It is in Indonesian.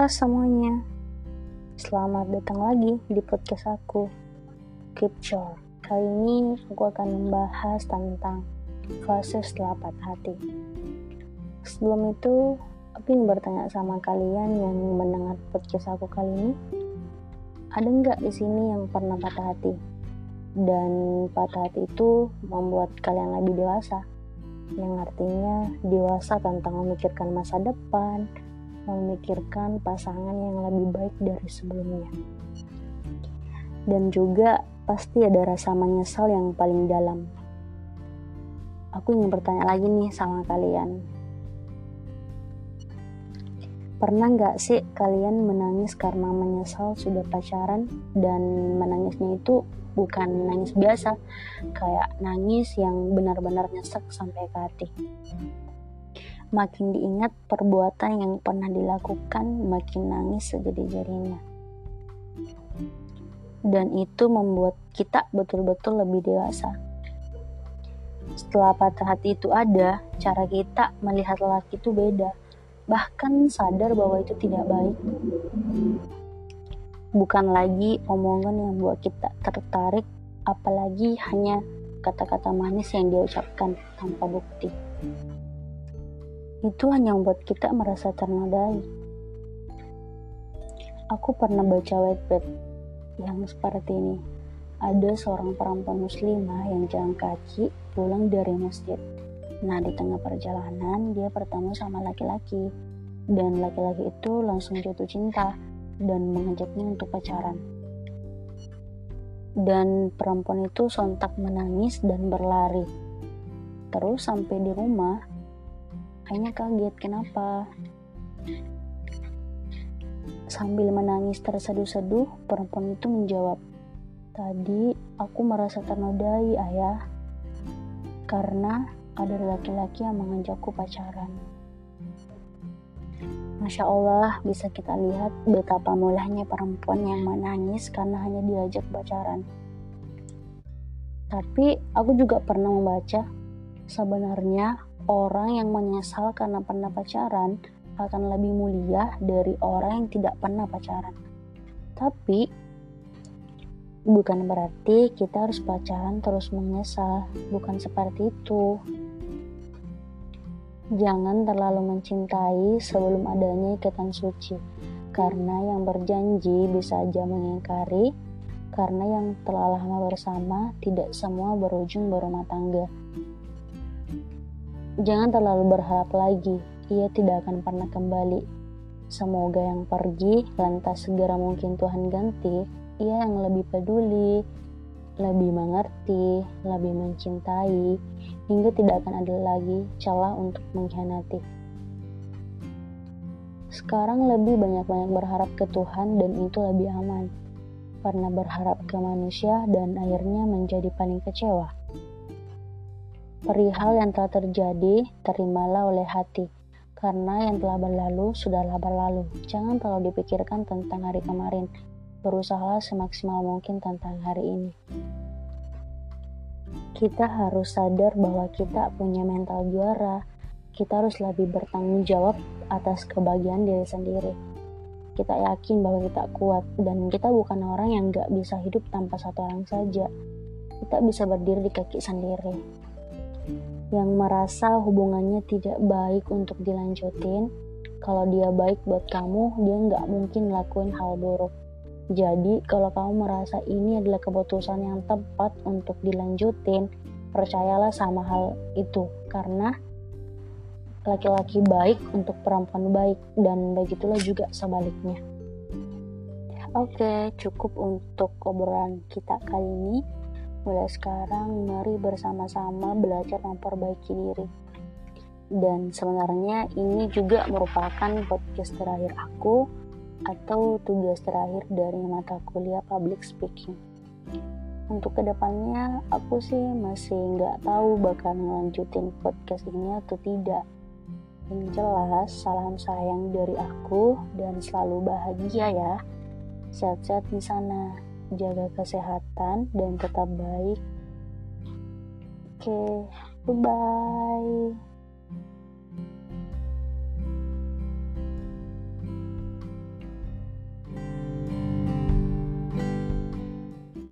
Halo semuanya, selamat datang lagi di podcast aku, Shore. Kali ini aku akan membahas tentang fase setelah patah hati. Sebelum itu, aku ingin bertanya sama kalian yang mendengar podcast aku kali ini, ada nggak di sini yang pernah patah hati? Dan patah hati itu membuat kalian lebih dewasa, yang artinya dewasa tentang memikirkan masa depan, memikirkan pasangan yang lebih baik dari sebelumnya. Dan juga pasti ada rasa menyesal yang paling dalam. Aku ingin bertanya lagi nih sama kalian. Pernah nggak sih kalian menangis karena menyesal sudah pacaran dan menangisnya itu bukan nangis biasa, kayak nangis yang benar-benar nyesek sampai ke hati makin diingat perbuatan yang pernah dilakukan, makin nangis sejadi-jadinya. Dan itu membuat kita betul-betul lebih dewasa. Setelah patah hati itu ada, cara kita melihat lelaki itu beda. Bahkan sadar bahwa itu tidak baik. Bukan lagi omongan yang buat kita tertarik, apalagi hanya kata-kata manis yang dia ucapkan tanpa bukti itu hanya membuat kita merasa ternodai. Aku pernah baca whitebed yang seperti ini. Ada seorang perempuan muslimah yang jalan kaki pulang dari masjid. Nah, di tengah perjalanan dia bertemu sama laki-laki dan laki-laki itu langsung jatuh cinta dan mengajaknya untuk pacaran. Dan perempuan itu sontak menangis dan berlari. Terus sampai di rumah, Kayaknya kaget, kenapa? Sambil menangis terseduh-seduh, perempuan itu menjawab, Tadi aku merasa ternodai, ayah. Karena ada laki-laki yang mengajakku pacaran. Masya Allah, bisa kita lihat betapa mulahnya perempuan yang menangis karena hanya diajak pacaran. Tapi aku juga pernah membaca, sebenarnya orang yang menyesal karena pernah pacaran akan lebih mulia dari orang yang tidak pernah pacaran. Tapi bukan berarti kita harus pacaran terus menyesal, bukan seperti itu. Jangan terlalu mencintai sebelum adanya ikatan suci, karena yang berjanji bisa aja mengingkari, karena yang telah lama bersama tidak semua berujung berumah tangga. Jangan terlalu berharap lagi, ia tidak akan pernah kembali. Semoga yang pergi lantas segera mungkin Tuhan ganti, ia yang lebih peduli, lebih mengerti, lebih mencintai, hingga tidak akan ada lagi celah untuk mengkhianati. Sekarang lebih banyak-banyak berharap ke Tuhan dan itu lebih aman. Pernah berharap ke manusia dan akhirnya menjadi paling kecewa. Perihal yang telah terjadi, terimalah oleh hati, karena yang telah berlalu sudahlah berlalu. Jangan terlalu dipikirkan tentang hari kemarin, berusahalah semaksimal mungkin tentang hari ini. Kita harus sadar bahwa kita punya mental juara, kita harus lebih bertanggung jawab atas kebahagiaan diri sendiri. Kita yakin bahwa kita kuat, dan kita bukan orang yang gak bisa hidup tanpa satu orang saja. Kita bisa berdiri di kaki sendiri yang merasa hubungannya tidak baik untuk dilanjutin, kalau dia baik buat kamu, dia nggak mungkin lakuin hal buruk. Jadi, kalau kamu merasa ini adalah keputusan yang tepat untuk dilanjutin, percayalah sama hal itu, karena laki-laki baik untuk perempuan baik, dan begitulah juga sebaliknya. Oke, cukup untuk obrolan kita kali ini. Mulai sekarang, mari bersama-sama belajar memperbaiki diri. Dan sebenarnya ini juga merupakan podcast terakhir aku atau tugas terakhir dari mata kuliah public speaking. Untuk ke depannya, aku sih masih nggak tahu bakal ngelanjutin podcast ini atau tidak. Yang jelas, salam sayang dari aku dan selalu bahagia ya. Sehat-sehat di sana jaga kesehatan dan tetap baik. Oke, okay, bye bye.